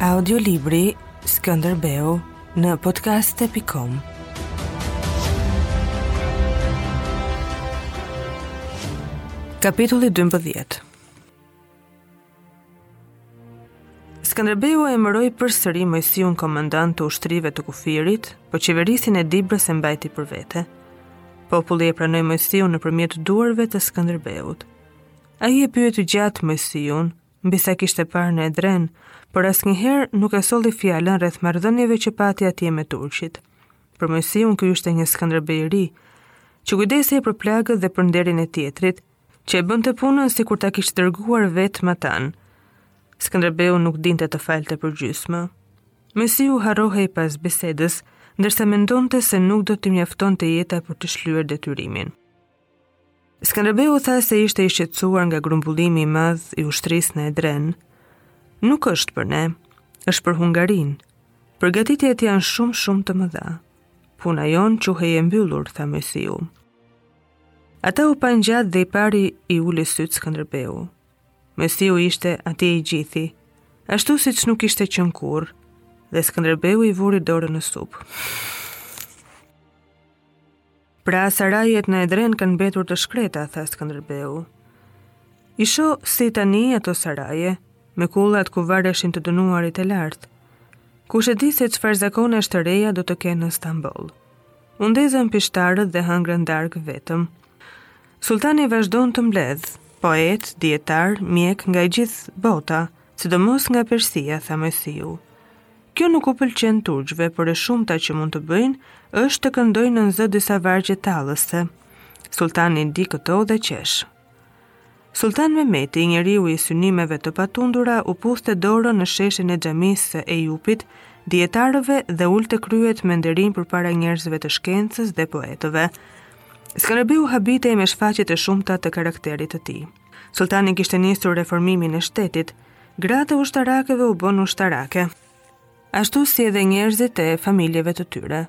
Audiolibri Skënderbeu në podcast.com Kapitulli 12 Skënderbeu e emëroi përsëri Mojsiun komandant të ushtrive të kufirit, po qeverisjen e Dibrës e mbajti për vete. Populli e pranoi Mojsiun nëpërmjet duarve të Skënderbeut. Ai e pyeti gjatë Mojsiun, mbi sa kishte parë në Edrene, por asnjëherë nuk e solli fjalën rreth marrëdhënieve që pati atje me turqit. Për Mojsiun ky ishte një Skënderbe i ri, që kujdesej për plagët dhe për nderin e tjetrit, që e bënte punën sikur ta kishte dërguar vetë matanë. Skënderbeu nuk dinte të falte përgjysmë. Mojsiu harrohej pas bisedës, ndërsa mendonte se nuk do t'i mjaftonte jeta për të shlyer detyrimin. Skënderbeu tha se ishte i shqetësuar nga grumbullimi i madh i ushtrisë në Edrene. Nuk është për ne, është për Hungarinë. Përgatitjet janë shumë shumë të mëdha. Puna jonë quhej e mbyllur, tha Mojsiu. Ata u panë gjatë dhe i pari i uli sytë Skënderbeu. Mojsiu ishte aty i gjithi, ashtu siç nuk kishte qenë kurrë, dhe Skënderbeu i vuri dorën në sup. Pra sarajet në Edrene kanë mbetur të shkreta, tha Skënderbeu. I shoh si tani ato saraje, me kullat ku vareshin të dënuarit e lartë. Kush e di se çfarë zakonesh të reja do të kenë në Stamboll. U ndezën pishtarët dhe hëngrën darkë vetëm. Sulltani vazhdon të mbledhë poetë, dijetarë, mjekë nga gjithë bota, sidomos nga Persia, tha Mojsiu. Kjo nuk u pëlqen turqve, por e shumta që mund të bëjnë është të këndojnë nën zë disa vargje tallëse. Sulltani i di këto dhe qesh. Sulltan Mehmeti, njeriu i synimeve të patundura, u puthte dorën në sheshin e xhamisë së Ejupit, dijetarëve dhe ulte kryet me nderim përpara njerëzve të shkencës dhe poetëve. Skënderbeu habitej me shfaqjet e shumta të karakterit të tij. Sulltani kishte nisur reformimin e shtetit. Gratë e ushtarakëve u bënë ushtarake, ashtu si edhe njerëzit e familjeve të tyre.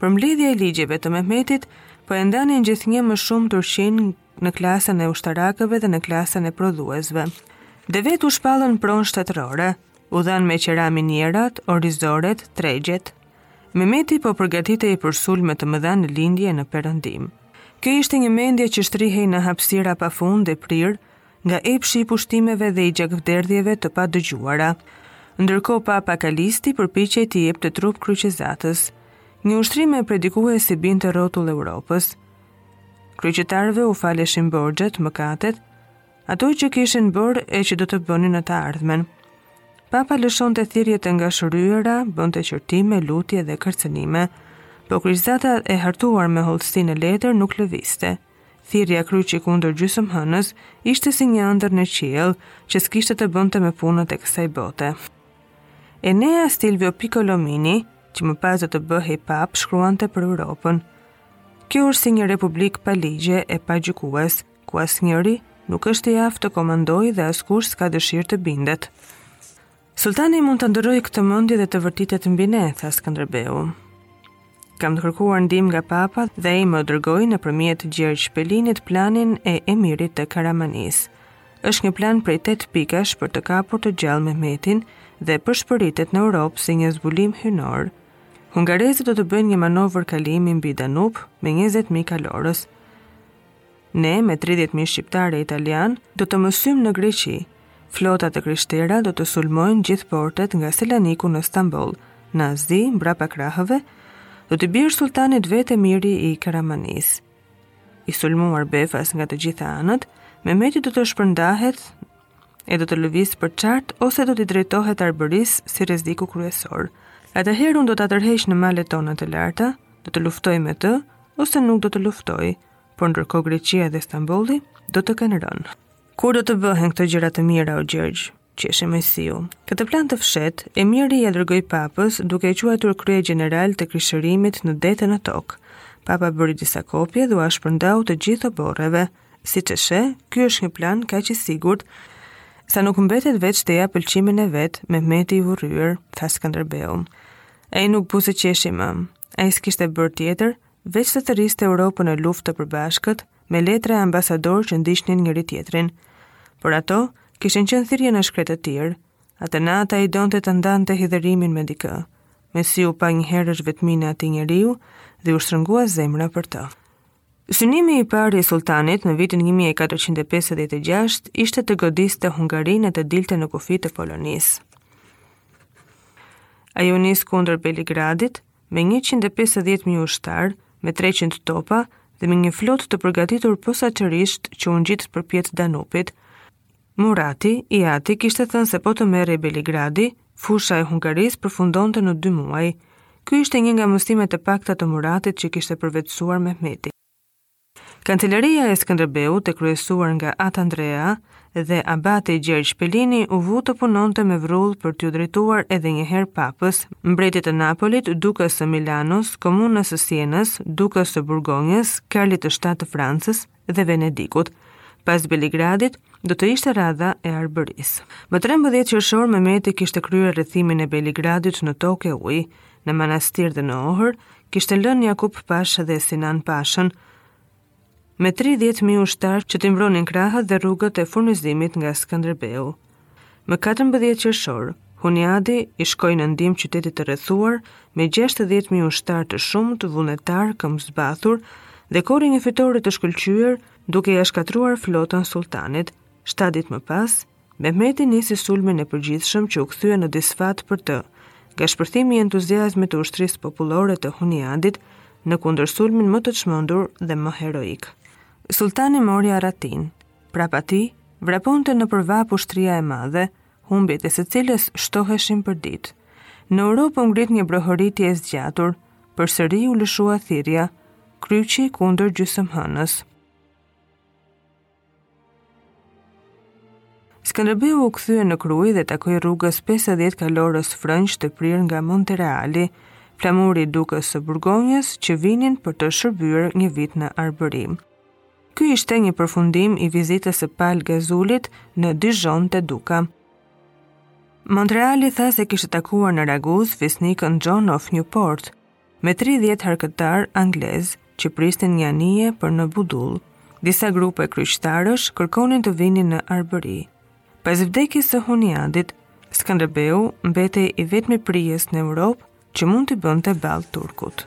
Përmbledhjet e ligjeve të Mehmetit, po e ndanin gjithnjë më shumë Turqinë në klasën e ushtarakëve dhe në klasën e prodhuesve. Devetë u shpallën pronë shtetërore, u dhanë me qira minierat, orizoret, tregjet, Mehmeti po përgatitej për sulme të mëdha në lindje e në perëndim. Kjo ishte një mendje që shtrihej në hapësira pa fund dhe e prirë nga epshi i pushtimeve dhe i gjakvderdhjeve të pa dëgjuara. Ndërkohë papa Kalisti përpiqej t'i jepte trup kryqezatës. Një ushtri me predikues i binte rrotull Europës. Kryqtarëve u faleshin borxhet, mëkatet, ato që kishin bërë e që do të bënin në të ardhmen. Papa lëshonte thirrje të ngashëryera, bënte qortime, lutje dhe kërcënime, po kryqëzata e hartuar me hollësi në letër nuk lëviste. Thirrja kryqi kundër gjysmëhënës ishte si një ëndërr në qiell që s'kishte të bënte me punët e kësaj bote. Enea Silvio Piccolomini, që më pas do të bëhej papë, shkruante për Europën. Kjo është si një republikë pa ligje e pa gjykues, ku asnjëri nuk është i aftë të komandojë dhe askush s'ka dëshirë të bindet. Sulltani mund ta ndërrojë këtë mendje dhe të vërtitet mbi ne, tha Skënderbeu. Kam kërkuar ndihmë nga papa dhe ai më dërgoi nëpërmjet Gjergj Pelinit planin e emirit të Karamanisë. Është një plan prej 8 pikash për të kapur të gjallë Mehmetin dhe përshpëritet në Europë si një zbulim hyjnor. Hungarezit do të bëjnë një manovër kalimi mbi Danub me 20.000 kalorës. Ne me 30.000 shqiptarë e italianë do të mësymë në Greqi. Flotat e krishtera do të sulmojnë gjithë portet nga Selaniku në Stamboll, në Azi, mbrapa krahëve, do t'i bjerë sulltanit vetë emiri i Karamanisë. I sulmuar befas nga të gjitha anët, Mehmeti do të shpërndahet e do të lëvizë përçart ose do t'i drejtohet Arbërisë si rreziku kryesor. Atëherë unë do ta tërheq në malet tona të larta, do të luftoj me të, ose nuk do të luftoj, por ndërkohë Greqia dhe Stambolli do të kenë rënë. Kur do të bëhen këto gjëra të mira o Gjergj? qeshi Moisiu. Këtë plan të fshehtë, emiri ia dërgoi papës duke e quajtur kryegjeneral të krishterimit në det e në tokë. Papa bëri disa kopje dhe ua shpërndau të gjithë oborreve. Siç e sheh, ky është një plan kaq i sigurt, sa nuk mbetet veç të japë pëlqimin e vet Mehmeti i vurryer, tha Skënderbeu. Ai nuk buzëqeshi më, ai s'kishte bërë tjetër, veç të thërriste Europën në luftë të përbashkët me letra e ambasadorë që ndiqnin njëri-tjetrin. Por ato kishin qenë thirrje në shkretëtirë. Atë natë ai donte ta ndante hidhërimin me dikë. Moisiu pa njëherësh vetminë e atij njeriu dhe iu shtrëngua zemra për të. Synimi i parë i sulltanit në vitin 1456 ishte të godiste Hungarinë e të dilte në kufi të Polonisë. Ai u nis kundër Beligradit, me 150 mijë ushtarë, me 300 topa dhe me një flotë të përgatitur posaçërisht që u ngjit përpjet Danubit. Murati, i ati, kishte thënë se po të merrej Beligradi, fusha e Hungarisë përfundonte në dy muaj. Ky ishte një nga mësimet e pakta të Muratit që kishte përvetësuar Mehmeti. Kancelaria e Skënderbeut e kryesuar nga At Andrea dhe abati Gjergj Pelini u vu të punonte me vrull për t'iu drejtuar edhe një herë papës, mbretit të Napolit, dukës së Milanos, komunës së Sienës, dukës së Burgonjës, Karlit të Shtatë të Francës dhe Venedikut. Pas Beligradit, do të ishte radha e Arbërisë. Më 13 qershor Mehmeti kishte kryer rrethimin e Beligradit në tokë e ujë. Në Manastir dhe në Ohër, kishte lënë Jakup Pashë dhe Sinan Pashën, me 30.000 ushtarë që t'i mbronin krahët dhe rrugët e furnizimit nga Skënderbeu. Më 14 qershor, Huniadi i shkoi në ndihmë qytetit të rrethuar me 60.000 ushtarë, të shumtët vullnetarë këmbëzbathur dhe korri një fitore të shkëlqyer duke ia shkatërruar flotën sulltanit. 7 ditë më pas, Mehmeti nisi sulmin e përgjithshëm që u kthye në disfatë për të. Nga shpërthimi i entuziazmit të ushtrisë popullore të Huniadit në kundërsulmin më të çmendur dhe më heroik. Sulltani mori arratinë. Prapa tij vraponte nëpër vapë ushtria e madhe, humbjet e së cilës shtoheshin përditë. Në Europë u ngrit një brohoritje e zgjatur, përsëri u lëshua thirrja, kryqi kundër gjysmëhënës. Skënderbeu u kthye në Krujë dhe takoi rrugës 50 kalorës frëngjë të prirë nga Montreali, flamuri i dukës së Burgonjës që vinin për të shërbyer një vit në Arbëri. Ky ishte një përfundim i vizitës së Pal Gazulit në Dijon te Duka. Montreali tha se kishte takuar në Raguzë fisnikun John of Newport, me 30 harkëtarë anglezë që prisnin një anije për në Budull. Disa grupe kryqtarësh kërkonin të vinin në Arbëri. Pas vdekjes së Huniadit, Skënderbeu mbetej i vetmi prijës në Europë që mund t'i bënte ballë turkut.